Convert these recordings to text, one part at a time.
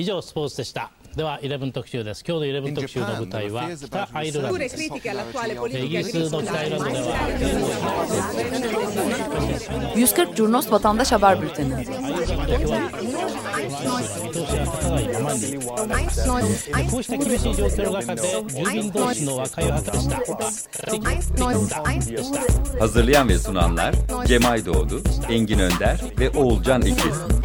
以上スポーツでしたでは11特集です今日の11特集の舞台は北アイルランドですイギリスの北アイルランドでは140 Curnos Vatandaş Haber Bülteni こうした厳しい状況の中で住民同士の和解を図りました Hazırlayan ve sunanlar Cemay Doğdu, Engin Önder ve Oğulcan İkiz.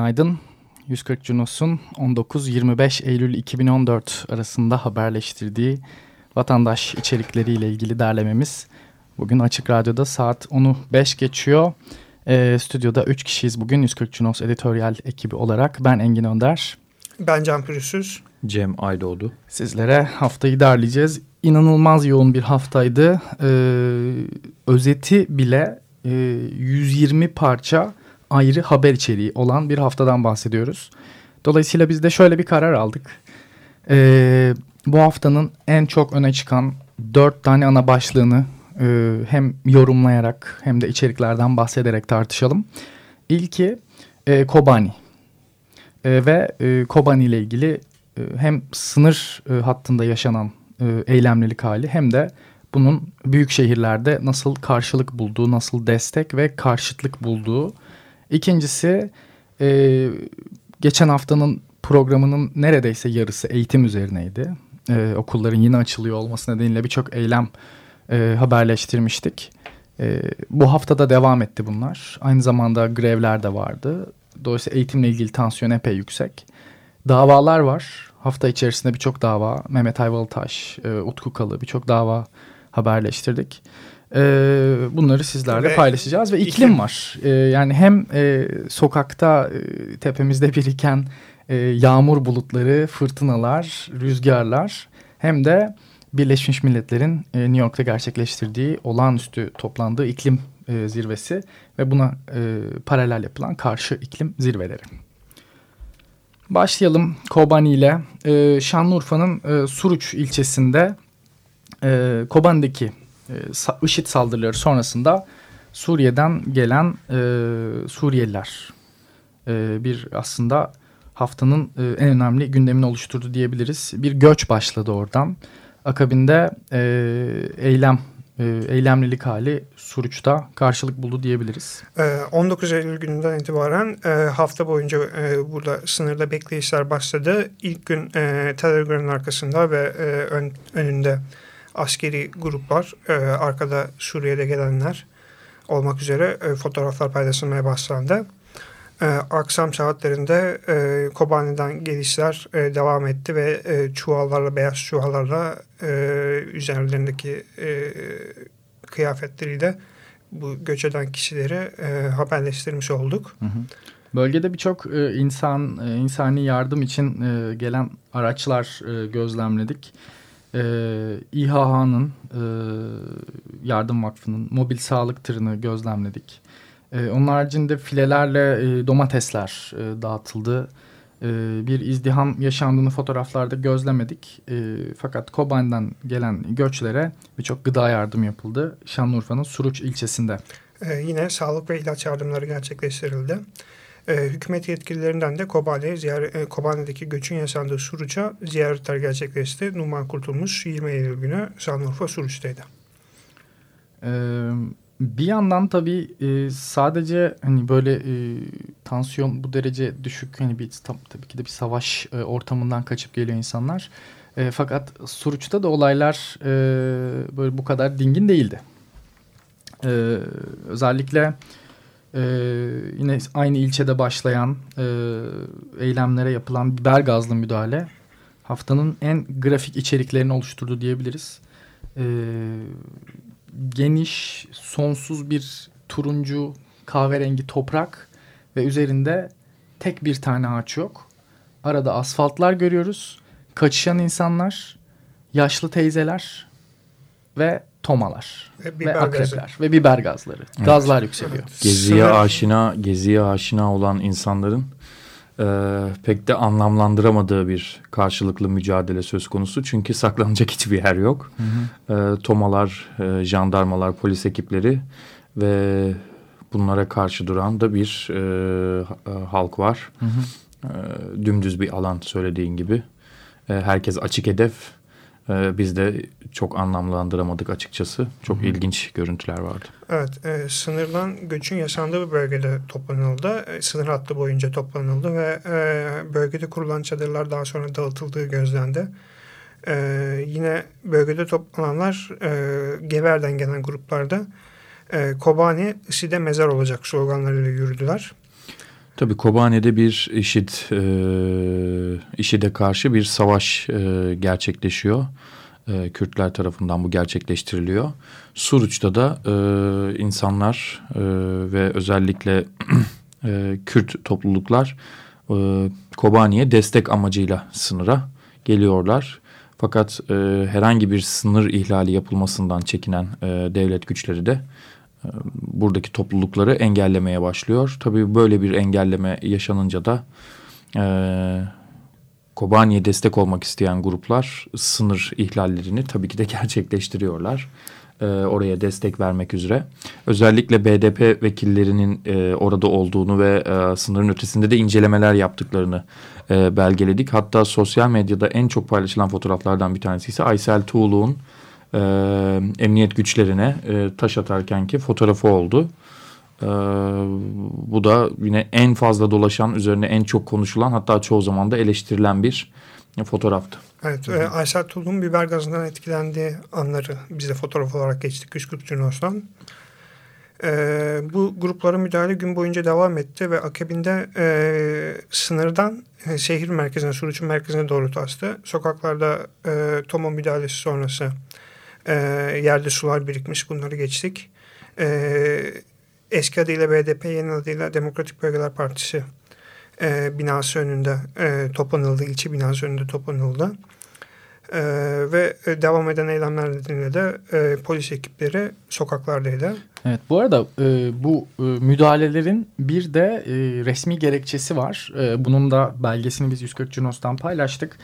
Günaydın. 140 Cunos'un 19-25 Eylül 2014 arasında haberleştirdiği vatandaş içerikleriyle ilgili derlememiz. Bugün Açık Radyo'da saat 10'u 5 geçiyor. Ee, stüdyoda 3 kişiyiz bugün 140 Cunos editoryal ekibi olarak. Ben Engin Önder. Ben Can Pürüzsüz. Cem Aydoğdu. Sizlere haftayı derleyeceğiz. İnanılmaz yoğun bir haftaydı. Ee, özeti bile e, 120 parça ayrı haber içeriği olan bir haftadan bahsediyoruz. Dolayısıyla biz de şöyle bir karar aldık. Ee, bu haftanın en çok öne çıkan dört tane ana başlığını e, hem yorumlayarak hem de içeriklerden bahsederek tartışalım. İlki e, Kobani e, ve e, Kobani ile ilgili e, hem sınır e, hattında yaşanan e, eylemlilik hali hem de bunun büyük şehirlerde nasıl karşılık bulduğu, nasıl destek ve karşıtlık bulduğu. İkincisi e, geçen haftanın programının neredeyse yarısı eğitim üzerineydi. E, okulların yine açılıyor olması nedeniyle birçok eylem e, haberleştirmiştik. E, bu haftada devam etti bunlar. Aynı zamanda grevler de vardı. Dolayısıyla eğitimle ilgili tansiyon epey yüksek. Davalar var. Hafta içerisinde birçok dava. Mehmet Ayvalıtaş, e, Utku Kalı birçok dava haberleştirdik. E, bunları sizlerle ve paylaşacağız ve iklim, iklim var. E, yani hem e, sokakta e, tepemizde biriken e, yağmur bulutları, fırtınalar, rüzgarlar hem de Birleşmiş Milletler'in e, New York'ta gerçekleştirdiği olağanüstü toplandığı iklim e, zirvesi ve buna e, paralel yapılan karşı iklim zirveleri. Başlayalım Kobani ile. E, Şanlıurfa'nın e, Suruç ilçesinde e, Kobani'deki e, IŞİD saldırıları sonrasında Suriye'den gelen e, Suriyeliler e, bir aslında haftanın e, en önemli gündemini oluşturdu diyebiliriz. Bir göç başladı oradan. Akabinde e, eylem e, eylemlilik hali Suruç'ta karşılık buldu diyebiliriz. 19 Eylül gününden itibaren hafta boyunca burada sınırda bekleyişler başladı. İlk gün Telegram'ın arkasında ve ön, önünde askeri gruplar, arkada Suriye'de gelenler olmak üzere fotoğraflar paylaşılmaya başlandı. E, akşam saatlerinde e, Kobani'den gelişler e, devam etti ve e, çuvallarla, beyaz çuvallarla e, üzerlerindeki e, kıyafetleriyle bu göç eden kişileri e, haberleştirmiş olduk. Hı hı. Bölgede birçok e, insan e, insani yardım için e, gelen araçlar e, gözlemledik. E, İHH'nın e, Yardım Vakfı'nın mobil sağlık tırını gözlemledik. E, onun haricinde filelerle e, domatesler e, dağıtıldı. E, bir izdiham yaşandığını fotoğraflarda gözlemedik. E, fakat Kobani'den gelen göçlere birçok gıda yardım yapıldı. Şanlıurfa'nın Suruç ilçesinde. E, yine sağlık ve ilaç yardımları gerçekleştirildi. E, hükümet yetkililerinden de Kobani, ziyaret, e, Kobani'deki göçün yaşandığı Suruç'a ziyaretler gerçekleşti. Numan Kurtulmuş 20 Eylül günü Şanlıurfa Suruç'taydı. Evet. Bir yandan tabii e, sadece hani böyle e, tansiyon bu derece düşük hani bir tabii ki de bir savaş e, ortamından kaçıp geliyor insanlar. E, fakat Suruç'ta da olaylar e, böyle bu kadar dingin değildi. E, özellikle e, yine aynı ilçede başlayan e, eylemlere yapılan biber gazlı müdahale haftanın en grafik içeriklerini oluşturdu diyebiliriz. E, geniş, sonsuz bir turuncu kahverengi toprak ve üzerinde tek bir tane ağaç yok. Arada asfaltlar görüyoruz. Kaçışan insanlar, yaşlı teyzeler ve tomalar ve, ve akrepler gazı. ve biber gazları. Evet. Gazlar yükseliyor. Geziye aşina, geziye aşina olan insanların e, pek de anlamlandıramadığı bir karşılıklı mücadele söz konusu. Çünkü saklanacak hiçbir yer yok. Hı hı. E, tomalar, e, jandarmalar, polis ekipleri ve bunlara karşı duran da bir e, e, halk var. Hı hı. E, dümdüz bir alan söylediğin gibi. E, herkes açık hedef. E, biz de çok anlamlandıramadık açıkçası. Çok hı hı. ilginç görüntüler vardı. Evet, e, sınırdan göçün yaşandığı bir bölgede toplanıldı. E, sınır hattı boyunca toplanıldı ve e, bölgede kurulan çadırlar daha sonra dağıtıldığı gözlendi. E, yine bölgede toplananlar e, Gever'den gelen gruplarda e, Kobani IŞİD'e mezar olacak sloganlarıyla yürüdüler. Tabii Kobane'de bir IŞİD, e, IŞİD'e karşı bir savaş e, gerçekleşiyor. E, Kürtler tarafından bu gerçekleştiriliyor. Suruç'ta da e, insanlar e, ve özellikle e, Kürt topluluklar e, Kobani'ye destek amacıyla sınıra geliyorlar. Fakat e, herhangi bir sınır ihlali yapılmasından çekinen e, devlet güçleri de buradaki toplulukları engellemeye başlıyor. Tabii böyle bir engelleme yaşanınca da e, Kobani'ye destek olmak isteyen gruplar sınır ihlallerini tabii ki de gerçekleştiriyorlar. E, oraya destek vermek üzere. Özellikle BDP vekillerinin e, orada olduğunu ve e, sınırın ötesinde de incelemeler yaptıklarını e, belgeledik. Hatta sosyal medyada en çok paylaşılan fotoğraflardan bir tanesi ise Aysel Tuğlu'nun e, emniyet güçlerine e, taş atarken ki fotoğrafı oldu. E, bu da yine en fazla dolaşan, üzerine en çok konuşulan hatta çoğu zaman da eleştirilen bir fotoğraftı. Evet, e, Aysel Tulum biber gazından etkilendiği anları bize fotoğraf olarak geçti Kışkırtçı Cunos'tan. E, bu grupların müdahale gün boyunca devam etti ve akabinde e, sınırdan e, şehir merkezine, Suruç'un merkezine doğru tastı. Sokaklarda e, Tomo müdahalesi sonrası e, yerde sular birikmiş, bunları geçtik. E, eski adıyla BDP, yeni adıyla Demokratik Bölgeler Partisi e, binası önünde e, toplanıldı, ilçe binası önünde toplanıldı. E, ve devam eden eylemler nedeniyle de e, polis ekipleri sokaklardaydı. Evet bu arada e, bu e, müdahalelerin bir de e, resmi gerekçesi var. E, bunun da belgesini biz 140 Cunos'tan paylaştık.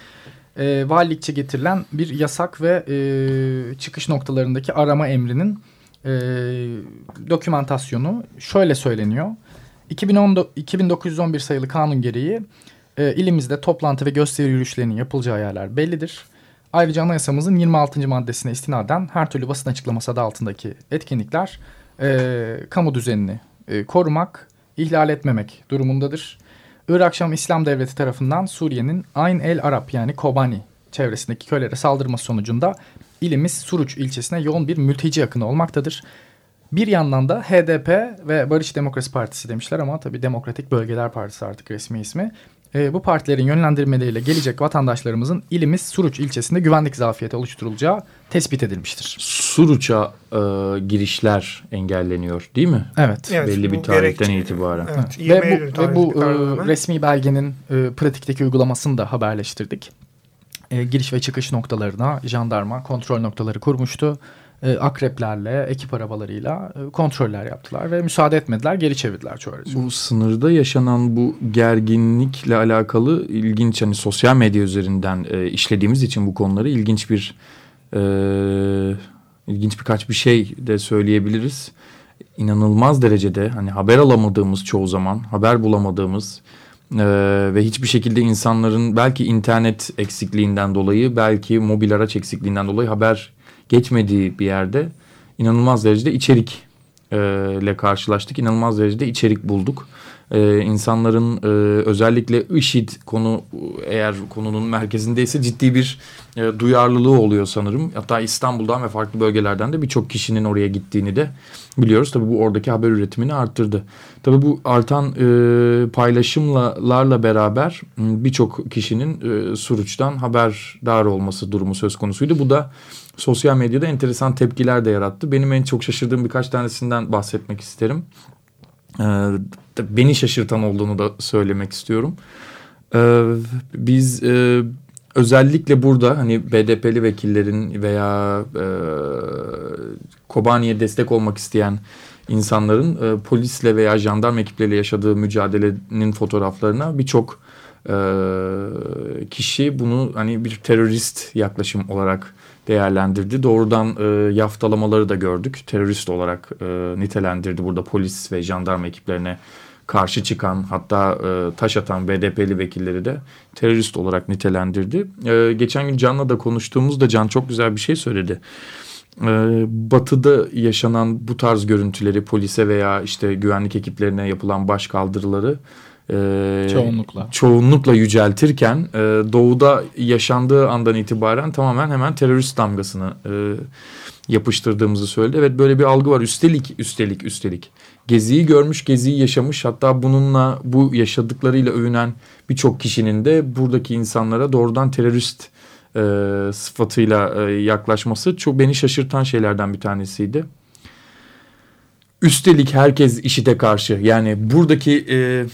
E, valilikçe getirilen bir yasak ve e, çıkış noktalarındaki arama emrinin e, dokümantasyonu şöyle söyleniyor. 2010, 2911 sayılı kanun gereği e, ilimizde toplantı ve gösteri yürüyüşlerinin yapılacağı yerler bellidir. Ayrıca anayasamızın 26. maddesine istinaden her türlü basın açıklaması adı altındaki etkinlikler e, kamu düzenini e, korumak, ihlal etmemek durumundadır. Irak Şam İslam Devleti tarafından Suriye'nin Ayn el Arap yani Kobani çevresindeki köylere saldırması sonucunda ilimiz Suruç ilçesine yoğun bir mülteci yakını olmaktadır. Bir yandan da HDP ve Barış Demokrasi Partisi demişler ama tabii Demokratik Bölgeler Partisi artık resmi ismi. E, bu partilerin yönlendirmeleriyle gelecek vatandaşlarımızın ilimiz Suruç ilçesinde güvenlik zafiyeti oluşturulacağı tespit edilmiştir. Suruç'a e, girişler engelleniyor değil mi? Evet. evet Belli bir tarihten gerekli. itibaren. Evet. evet. Ve bu, ve bu e, resmi belgenin e, pratikteki uygulamasını da haberleştirdik. E, giriş ve çıkış noktalarına jandarma kontrol noktaları kurmuştu e, akreplerle, ekip arabalarıyla e, kontroller yaptılar ve müsaade etmediler, geri çevirdiler çoğu aracı. Bu sınırda yaşanan bu gerginlikle alakalı ilginç hani sosyal medya üzerinden e, işlediğimiz için bu konuları ilginç bir e, ilginç birkaç bir şey de söyleyebiliriz. İnanılmaz derecede hani haber alamadığımız çoğu zaman, haber bulamadığımız ee, ve hiçbir şekilde insanların belki internet eksikliğinden dolayı belki mobil araç eksikliğinden dolayı haber geçmediği bir yerde inanılmaz derecede içerik e, karşılaştık. İnanılmaz derecede içerik bulduk. Ee, insanların e, özellikle IŞİD konu eğer konunun merkezindeyse ciddi bir e, duyarlılığı oluyor sanırım. Hatta İstanbul'dan ve farklı bölgelerden de birçok kişinin oraya gittiğini de biliyoruz. Tabii bu oradaki haber üretimini arttırdı. Tabii bu artan e, paylaşımlarla beraber birçok kişinin e, Suruç'tan haberdar olması durumu söz konusuydu. Bu da sosyal medyada enteresan tepkiler de yarattı. Benim en çok şaşırdığım birkaç tanesinden bahsetmek isterim. Ee, beni şaşırtan olduğunu da söylemek istiyorum. Ee, biz e, özellikle burada hani BDP'li vekillerin veya e, Kobani'ye destek olmak isteyen insanların e, polisle veya jandarma ekipleriyle yaşadığı mücadelenin fotoğraflarına birçok e, kişi bunu hani bir terörist yaklaşım olarak değerlendirdi. Doğrudan e, yaftalamaları da gördük. Terörist olarak e, nitelendirdi burada polis ve jandarma ekiplerine karşı çıkan hatta e, taş atan BDP'li vekilleri de terörist olarak nitelendirdi. E, geçen gün Can'la da konuştuğumuzda Can çok güzel bir şey söyledi. E, batı'da yaşanan bu tarz görüntüleri polise veya işte güvenlik ekiplerine yapılan baş kaldırıları e, çoğunlukla çoğunlukla yüceltirken e, doğuda yaşandığı andan itibaren tamamen hemen terörist damgasını e, yapıştırdığımızı söyledi. Evet böyle bir algı var. Üstelik üstelik üstelik Gezi'yi görmüş, Gezi'yi yaşamış hatta bununla bu yaşadıklarıyla övünen birçok kişinin de buradaki insanlara doğrudan terörist e, sıfatıyla e, yaklaşması çok beni şaşırtan şeylerden bir tanesiydi. Üstelik herkes işite karşı yani buradaki e,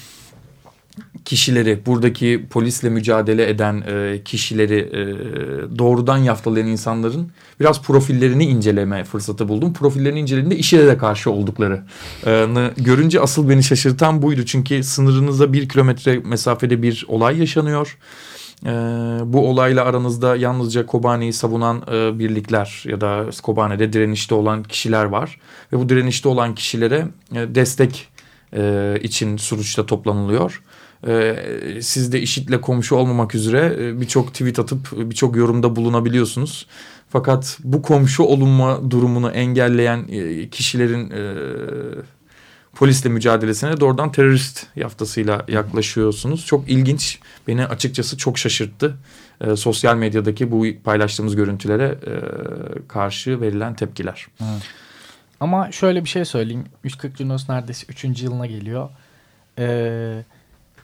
kişileri, buradaki polisle mücadele eden e, kişileri e, doğrudan yaftalayan insanların biraz profillerini inceleme fırsatı buldum. Profillerini incelediğimde işe de karşı olduklarını görünce asıl beni şaşırtan buydu. Çünkü sınırınıza bir kilometre mesafede bir olay yaşanıyor. E, bu olayla aranızda yalnızca Kobani'yi savunan e, birlikler ya da Kobani'de direnişte olan kişiler var. Ve bu direnişte olan kişilere e, destek e, için Suruç'ta toplanılıyor. E, siz de IŞİD'le komşu olmamak üzere e, birçok tweet atıp birçok yorumda bulunabiliyorsunuz. Fakat bu komşu olunma durumunu engelleyen e, kişilerin e, polisle mücadelesine doğrudan terörist yaftasıyla yaklaşıyorsunuz. Çok ilginç. Beni açıkçası çok şaşırttı. E, sosyal medyadaki bu paylaştığımız görüntülere e, karşı verilen tepkiler. Evet. Ama şöyle bir şey söyleyeyim. 140 Junos neredeyse 3. yılına geliyor. Ee,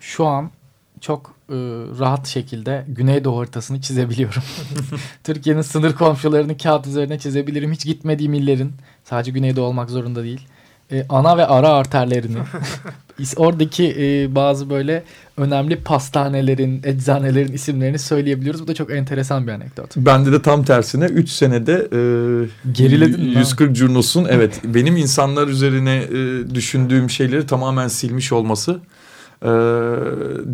şu an çok e, rahat şekilde Güneydoğu haritasını çizebiliyorum. Türkiye'nin sınır komşularını kağıt üzerine çizebilirim. Hiç gitmediğim illerin sadece Güneydoğu olmak zorunda değil. E, ana ve ara arterlerini oradaki e, bazı böyle önemli pastanelerin, eczanelerin isimlerini söyleyebiliyoruz. Bu da çok enteresan bir anekdot. Bende de tam tersine 3 senede e, geriledin 140 Curnos'un evet benim insanlar üzerine e, düşündüğüm şeyleri tamamen silmiş olması e,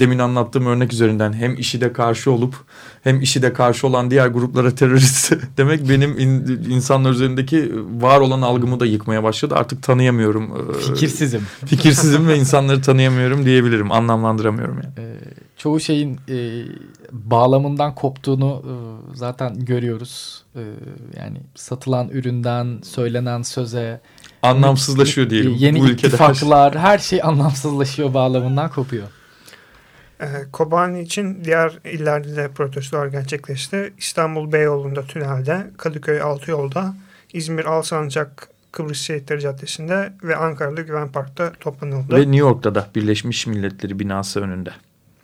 demin anlattığım örnek üzerinden hem işi de karşı olup hem işi de karşı olan diğer gruplara terörist demek benim in, insanlar üzerindeki var olan algımı da yıkmaya başladı. Artık tanıyamıyorum. E, Fikirsizim. Fikirsizim ve insanları tanıyamıyorum diyebilirim. Anlamlandıramıyorum yani. E, çoğu şeyin e, bağlamından koptuğunu e, zaten görüyoruz. E, yani satılan üründen, söylenen söze, anlamsızlaşıyor diyelim. Yeni bu ittifaklar her şey anlamsızlaşıyor bağlamından kopuyor. Ee, Kobani için diğer illerde de protestolar gerçekleşti. İstanbul Beyoğlu'nda tünelde, Kadıköy Altı Yolda, İzmir Alsancak Kıbrıs Şehitleri Caddesi'nde ve Ankara'da Güven Park'ta toplanıldı. Ve New York'ta da Birleşmiş Milletleri binası önünde.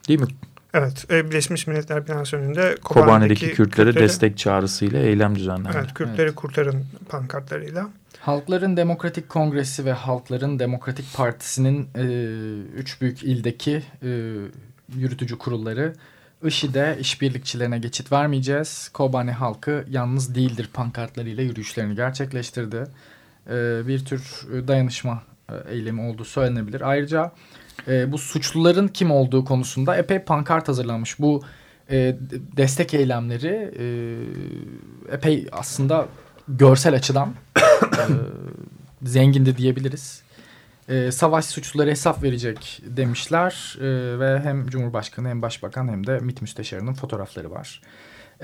Değil mi? Evet, e, Birleşmiş Milletler binası önünde Kobani'deki, Kobani'deki Kürtlere, Kürtlere destek çağrısıyla eylem düzenlendi. Evet, Kürtleri evet. kurtarın pankartlarıyla. Halkların Demokratik Kongresi ve Halkların Demokratik Partisi'nin e, üç büyük ildeki e, yürütücü kurulları IŞİD'e işbirlikçilerine geçit vermeyeceğiz. Kobani halkı yalnız değildir pankartlarıyla yürüyüşlerini gerçekleştirdi. E, bir tür dayanışma e, eylemi olduğu söylenebilir. Ayrıca e, bu suçluların kim olduğu konusunda epey pankart hazırlanmış. Bu e, destek eylemleri e, epey aslında görsel açıdan e, zengindi diyebiliriz. E, savaş suçluları hesap verecek demişler e, ve hem Cumhurbaşkanı hem Başbakan hem de MİT Müsteşarı'nın fotoğrafları var.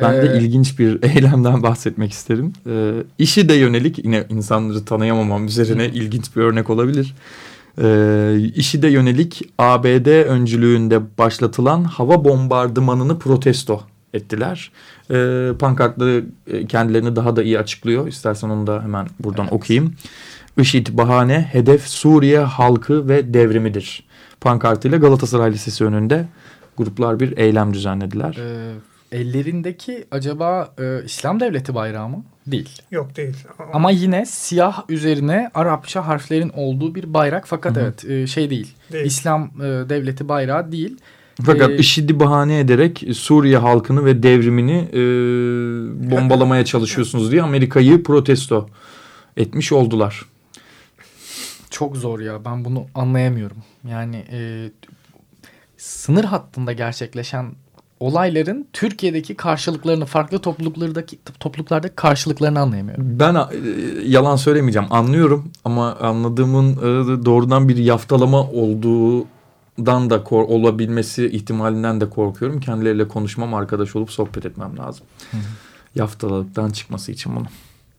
Ben ee, de ilginç bir eylemden bahsetmek isterim. Ee, işi de yönelik yine insanları tanıyamamam üzerine ilginç bir örnek olabilir. Ee, işi de yönelik ABD öncülüğünde başlatılan hava bombardımanını protesto ettiler. E, pankartları e, kendilerini daha da iyi açıklıyor. İstersen onu da hemen buradan evet. okuyayım. IŞİD bahane, hedef Suriye halkı ve devrimidir. Pankartıyla Galatasaray Lisesi önünde gruplar bir eylem düzenlediler. Ee, ellerindeki acaba e, İslam Devleti bayrağı mı? Değil. Yok değil. Ama yine siyah üzerine Arapça harflerin olduğu bir bayrak fakat Hı -hı. evet e, şey değil. değil. İslam e, Devleti bayrağı değil. Fakat ee, IŞİD'i bahane ederek Suriye halkını ve devrimini e, bombalamaya çalışıyorsunuz diye Amerika'yı protesto etmiş oldular. Çok zor ya ben bunu anlayamıyorum. Yani e, sınır hattında gerçekleşen olayların Türkiye'deki karşılıklarını farklı topluluklardaki topluluklardaki karşılıklarını anlayamıyorum. Ben e, yalan söylemeyeceğim anlıyorum ama anladığımın e, doğrudan bir yaftalama olduğundan da kor, olabilmesi ihtimalinden de korkuyorum. Kendileriyle konuşmam, arkadaş olup sohbet etmem lazım. Hı. Yaftalalıktan çıkması için bunu.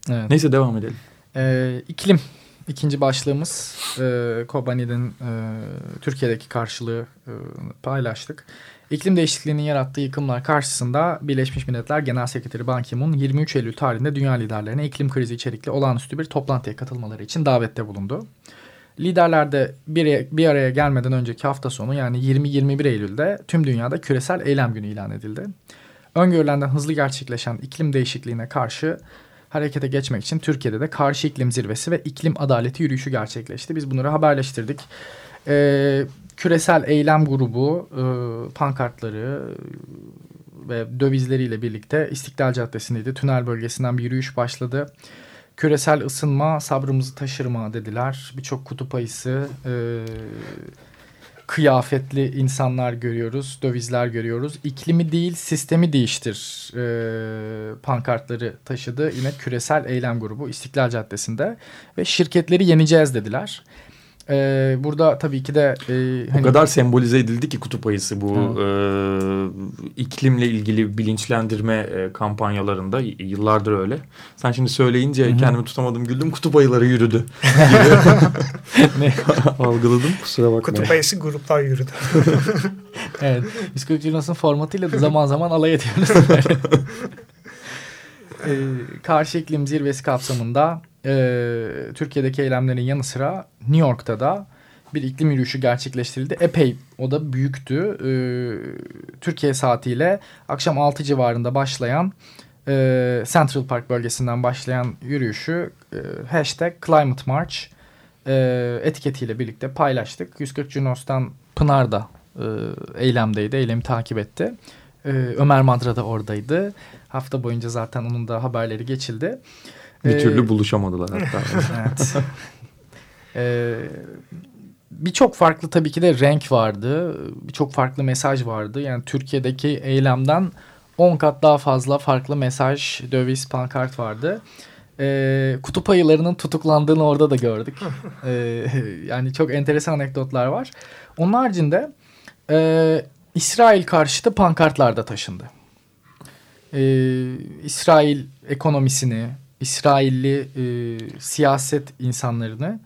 Evet. Neyse devam edelim. Ee, iklim ikinci başlığımız e, Kobani'nin e, Türkiye'deki karşılığı e, paylaştık. İklim değişikliğinin yarattığı yıkımlar karşısında Birleşmiş Milletler Genel Sekreteri Ban Ki-moon 23 Eylül tarihinde dünya liderlerine iklim krizi içerikli olağanüstü bir toplantıya katılmaları için davette bulundu. Liderler de bir, bir araya gelmeden önceki hafta sonu yani 20-21 Eylül'de tüm dünyada küresel eylem günü ilan edildi. Öngörülenden hızlı gerçekleşen iklim değişikliğine karşı harekete geçmek için Türkiye'de de karşı iklim zirvesi ve iklim adaleti yürüyüşü gerçekleşti. Biz bunları haberleştirdik. Ee, küresel eylem grubu e, pankartları ve dövizleriyle birlikte İstiklal Caddesi'ndeydi. Tünel bölgesinden bir yürüyüş başladı. Küresel ısınma sabrımızı taşır mı dediler. Birçok kutup ayısı, e, kıyafetli insanlar görüyoruz, dövizler görüyoruz. İklimi değil sistemi değiştir e, pankartları taşıdı. Yine küresel eylem grubu İstiklal Caddesi'nde ve şirketleri yeneceğiz dediler. Ee, burada tabii ki de... E, hani... O kadar sembolize edildi ki kutup ayısı bu e, iklimle ilgili bilinçlendirme e, kampanyalarında yıllardır öyle. Sen şimdi söyleyince Hı-hı. kendimi tutamadım güldüm kutup ayıları yürüdü. ne? Algıladım kusura bakma. Kutup ayısı gruplar yürüdü. evet. Psikolojik Jurnal'ın formatıyla da zaman zaman alay ediyoruz. ee, karşı iklim zirvesi kapsamında e, Türkiye'deki eylemlerin yanı sıra New York'ta da bir iklim yürüyüşü gerçekleştirildi. Epey o da büyüktü. E, Türkiye saatiyle akşam 6 civarında başlayan e, Central Park bölgesinden başlayan yürüyüşü e, hashtag Climate March e, etiketiyle birlikte paylaştık. 140 Junos'tan Pınar da e, eylemdeydi. Eylemi takip etti. E, Ömer Madra da oradaydı. Hafta boyunca zaten onun da haberleri geçildi. Bir ee, türlü buluşamadılar hatta. evet. ee, Birçok farklı tabii ki de renk vardı. Birçok farklı mesaj vardı. Yani Türkiye'deki eylemden 10 kat daha fazla farklı mesaj, döviz, pankart vardı. Ee, kutup ayılarının tutuklandığını orada da gördük. Ee, yani çok enteresan anekdotlar var. Onun haricinde e, İsrail karşıtı pankartlar da taşındı. Ee, İsrail ekonomisini, İsrailli e, siyaset insanlarını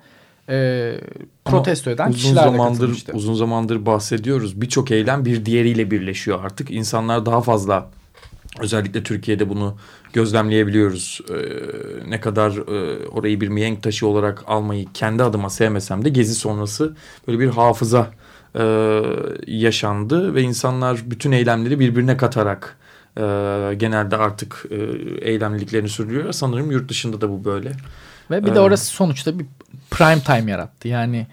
e, protesto eden uzun kişiler zamandır. Uzun zamandır bahsediyoruz. Birçok eylem bir diğeriyle birleşiyor artık. İnsanlar daha fazla özellikle Türkiye'de bunu gözlemleyebiliyoruz. Ee, ne kadar e, orayı bir mihenk taşı olarak almayı kendi adıma sevmesem de gezi sonrası böyle bir hafıza e, yaşandı ve insanlar bütün eylemleri birbirine katarak e, genelde artık e, eylemliliklerini sürdürüyor. Sanırım yurt dışında da bu böyle. Ve bir de ee, orası sonuçta bir prime time yarattı. Yani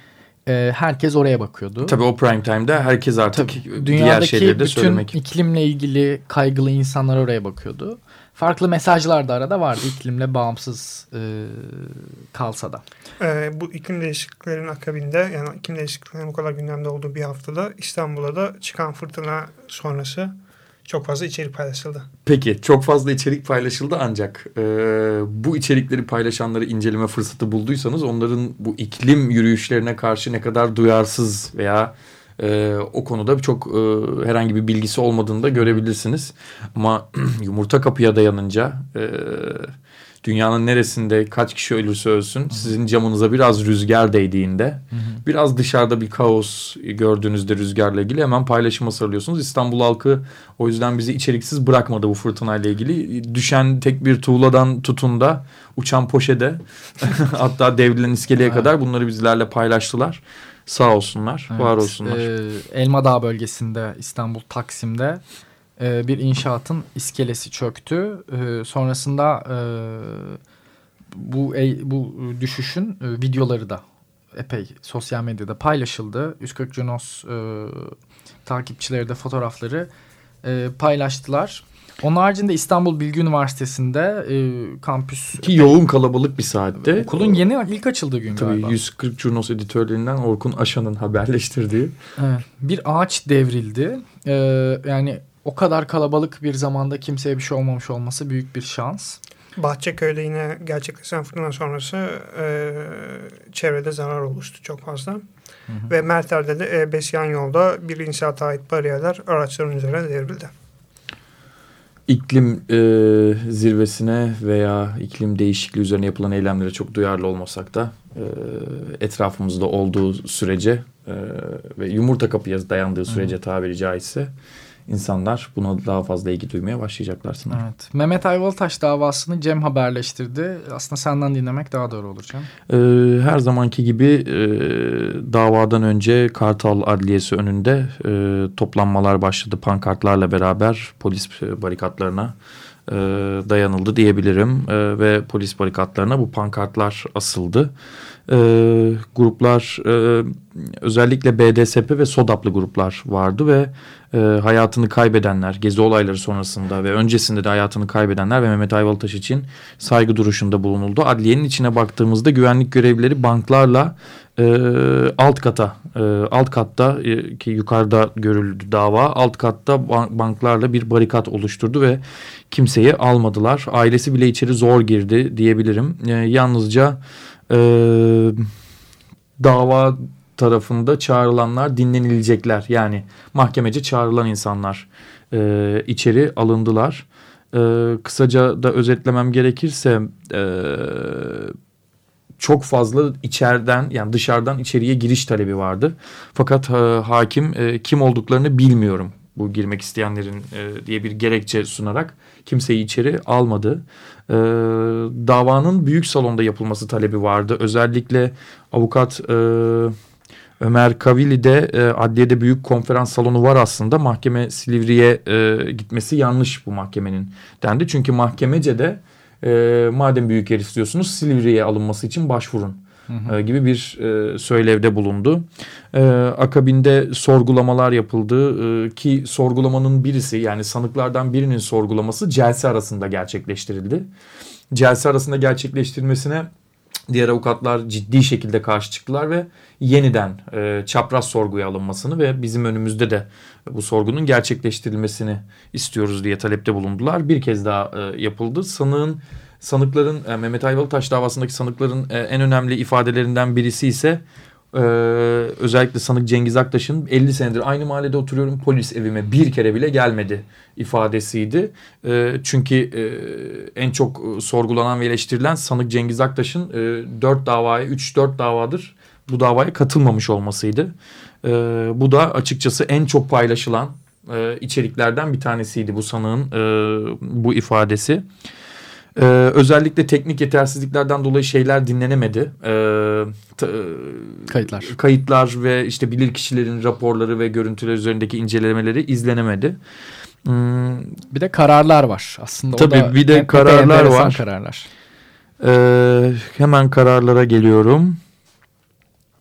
e, herkes oraya bakıyordu. Tabii o prime time'da herkes artık Tabii, diğer şeyleri de söylemek. Dünyadaki iklimle ilgili kaygılı insanlar oraya bakıyordu. Farklı mesajlar da arada vardı iklimle bağımsız e, kalsa da. E, bu iklim değişikliklerinin akabinde yani iklim değişikliklerinin bu kadar gündemde olduğu bir haftada İstanbul'da da çıkan fırtına sonrası çok fazla içerik paylaşıldı. Peki çok fazla içerik paylaşıldı ancak e, bu içerikleri paylaşanları inceleme fırsatı bulduysanız onların bu iklim yürüyüşlerine karşı ne kadar duyarsız veya e, o konuda çok e, herhangi bir bilgisi olmadığını da görebilirsiniz. Ama yumurta kapıya dayanınca... E, dünyanın neresinde kaç kişi ölürse ölsün Hı-hı. sizin camınıza biraz rüzgar değdiğinde Hı-hı. biraz dışarıda bir kaos gördüğünüzde rüzgarla ilgili hemen paylaşıma sarılıyorsunuz. İstanbul halkı o yüzden bizi içeriksiz bırakmadı bu fırtınayla ilgili. Düşen tek bir tuğladan tutun da uçan poşede hatta devrilen iskeleye kadar bunları bizlerle paylaştılar. Sağ olsunlar, evet, var olsunlar. E, Elmadağ bölgesinde İstanbul Taksim'de e, bir inşaatın iskelesi çöktü. E, sonrasında e, bu e, bu düşüşün e, videoları da epey sosyal medyada paylaşıldı. 140 Junos e, takipçileri de fotoğrafları e, paylaştılar. Onun haricinde İstanbul Bilgi Üniversitesi'nde e, kampüs... Ki yoğun kalabalık bir saatte. Okulun yeni ilk açıldığı gün Tabii galiba. 140 Junos editörlerinden Orkun Aşan'ın haberleştirdiği. Evet, bir ağaç devrildi. Ee, yani o kadar kalabalık bir zamanda kimseye bir şey olmamış olması büyük bir şans. Bahçeköy'de yine gerçekleşen fırtına sonrası e, çevrede zarar oluştu çok fazla. Hı hı. Ve Merter'de de E5 yan yolda bir inşaata ait bariyerler araçların üzerine devrildi. İklim e, zirvesine veya iklim değişikliği üzerine yapılan eylemlere çok duyarlı olmasak da e, etrafımızda olduğu sürece e, ve yumurta kapıya dayandığı sürece tabiri caizse insanlar buna daha fazla ilgi duymaya başlayacaklar sanırım. Evet. Mehmet Ayvalıtaş davasını Cem haberleştirdi. Aslında senden dinlemek daha doğru olur Cem. Ee, her zamanki gibi e, davadan önce Kartal Adliyesi önünde e, toplanmalar başladı. Pankartlarla beraber polis barikatlarına e, dayanıldı diyebilirim. E, ve polis barikatlarına bu pankartlar asıldı. E, gruplar e, özellikle BDSP ve SODAP'lı gruplar vardı ve e, hayatını kaybedenler, gezi olayları sonrasında ve öncesinde de hayatını kaybedenler ve Mehmet Ayvalıtaş için saygı duruşunda bulunuldu. Adliyenin içine baktığımızda güvenlik görevlileri banklarla e, alt kata, e, alt katta e, ki yukarıda görüldü dava, alt katta banklarla bir barikat oluşturdu ve kimseyi almadılar. Ailesi bile içeri zor girdi diyebilirim. E, yalnızca e, dava tarafında çağrılanlar dinlenilecekler. Yani mahkemece çağrılan insanlar e, içeri alındılar. E, kısaca da özetlemem gerekirse e, çok fazla içeriden yani dışarıdan içeriye giriş talebi vardı. Fakat e, hakim e, kim olduklarını bilmiyorum bu girmek isteyenlerin e, diye bir gerekçe sunarak kimseyi içeri almadı. E, davanın büyük salonda yapılması talebi vardı. Özellikle avukat e, Ömer Kavili'de e, adliyede büyük konferans salonu var aslında. Mahkeme Silivri'ye e, gitmesi yanlış bu mahkemenin dendi. Çünkü mahkemece de e, madem büyük yer istiyorsunuz Silivri'ye alınması için başvurun. Hı gibi bir e, söylevde bulundu. E, akabinde sorgulamalar yapıldı e, ki sorgulamanın birisi yani sanıklardan birinin sorgulaması celse arasında gerçekleştirildi. Celse arasında gerçekleştirilmesine diğer avukatlar ciddi şekilde karşı çıktılar ve yeniden e, çapraz sorguya alınmasını ve bizim önümüzde de bu sorgunun gerçekleştirilmesini istiyoruz diye talepte bulundular. Bir kez daha e, yapıldı. Sanığın sanıkların e, Mehmet Ayvalıtaş davasındaki sanıkların e, en önemli ifadelerinden birisi ise ee, özellikle sanık Cengiz Aktaş'ın 50 senedir aynı mahallede oturuyorum polis evime bir kere bile gelmedi ifadesiydi. Ee, çünkü e, en çok sorgulanan ve eleştirilen sanık Cengiz Aktaş'ın e, 4 davaya 3-4 davadır bu davaya katılmamış olmasıydı. Ee, bu da açıkçası en çok paylaşılan e, içeriklerden bir tanesiydi bu sanığın e, bu ifadesi. Ee, özellikle teknik yetersizliklerden dolayı şeyler dinlenemedi. Ee, kayıtlar. Kayıtlar ve işte bilir kişilerin raporları ve görüntüler üzerindeki incelemeleri izlenemedi. Hmm. Bir de kararlar var aslında. Tabii o da bir de kararlar var. Kararlar. Ee, hemen kararlara geliyorum.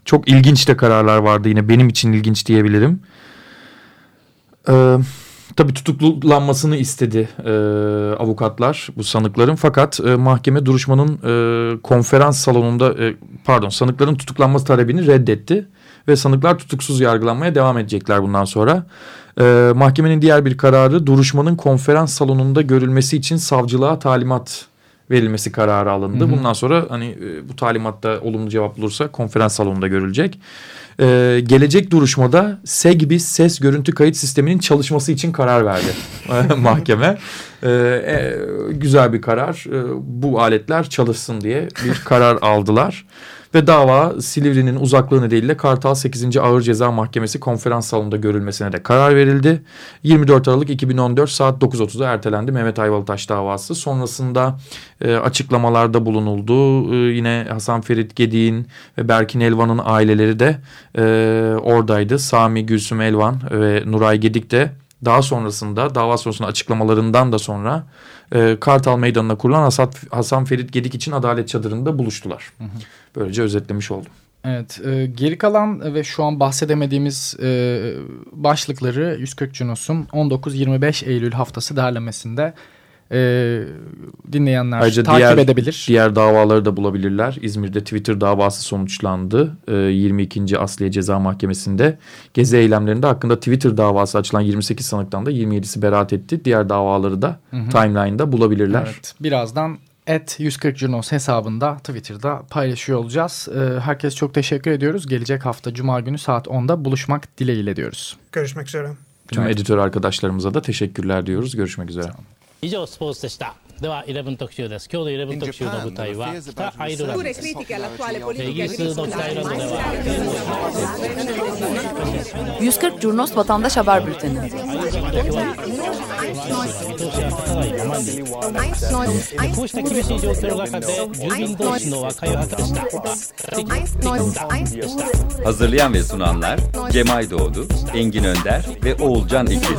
Çok ilginç de kararlar vardı yine benim için ilginç diyebilirim. Ee, Tabii tutuklanmasını istedi e, avukatlar bu sanıkların fakat e, mahkeme duruşmanın e, konferans salonunda e, pardon sanıkların tutuklanması talebini reddetti ve sanıklar tutuksuz yargılanmaya devam edecekler bundan sonra. E, mahkemenin diğer bir kararı duruşmanın konferans salonunda görülmesi için savcılığa talimat verilmesi kararı alındı. Hı hı. Bundan sonra hani e, bu talimatta olumlu cevap bulursa konferans salonunda görülecek. Ee, gelecek duruşmada SEGBİS ses görüntü kayıt sisteminin çalışması için karar verdi mahkeme. Ee, e, güzel bir karar. Ee, bu aletler çalışsın diye bir karar aldılar. Ve dava Silivri'nin uzaklığı nedeniyle Kartal 8. Ağır Ceza Mahkemesi konferans salonunda görülmesine de karar verildi. 24 Aralık 2014 saat 9.30'da ertelendi Mehmet Ayvalıtaş davası. Sonrasında e, açıklamalarda bulunuldu. E, yine Hasan Ferit Gedik'in ve Berkin Elvan'ın aileleri de e, oradaydı. Sami Gülsüm Elvan ve Nuray Gedik de daha sonrasında dava sonrasında açıklamalarından da sonra e, Kartal Meydanı'na kurulan Hasan, Hasan Ferit Gedik için adalet çadırında buluştular. Hı hı. Böylece özetlemiş oldum. Evet, e, geri kalan ve şu an bahsedemediğimiz e, başlıkları 140 Cunos'un 19-25 Eylül haftası derlemesinde e, dinleyenler Ayrıca takip diğer, edebilir. Diğer davaları da bulabilirler. İzmir'de Twitter davası sonuçlandı. E, 22. Asliye Ceza Mahkemesi'nde gezi eylemlerinde hakkında Twitter davası açılan 28 sanıktan da 27'si beraat etti. Diğer davaları da timeline'da bulabilirler. Evet, birazdan at 140 Junos hesabında Twitter'da paylaşıyor olacağız. Ee, herkes çok teşekkür ediyoruz. Gelecek hafta Cuma günü saat 10'da buluşmak dileğiyle diyoruz. Görüşmek üzere. Tüm evet. editör arkadaşlarımıza da teşekkürler diyoruz. Görüşmek üzere. 以上スポーツでしたでは11特集です今日の11特集の舞台は北アイルランドですイギリスの北アイルランドでは140 Curnos Vatandaş Haber Bülteni Hazırlayan ve sunanlar Cemay Doğdu, Engin Önder ve Oğulcan İkiz.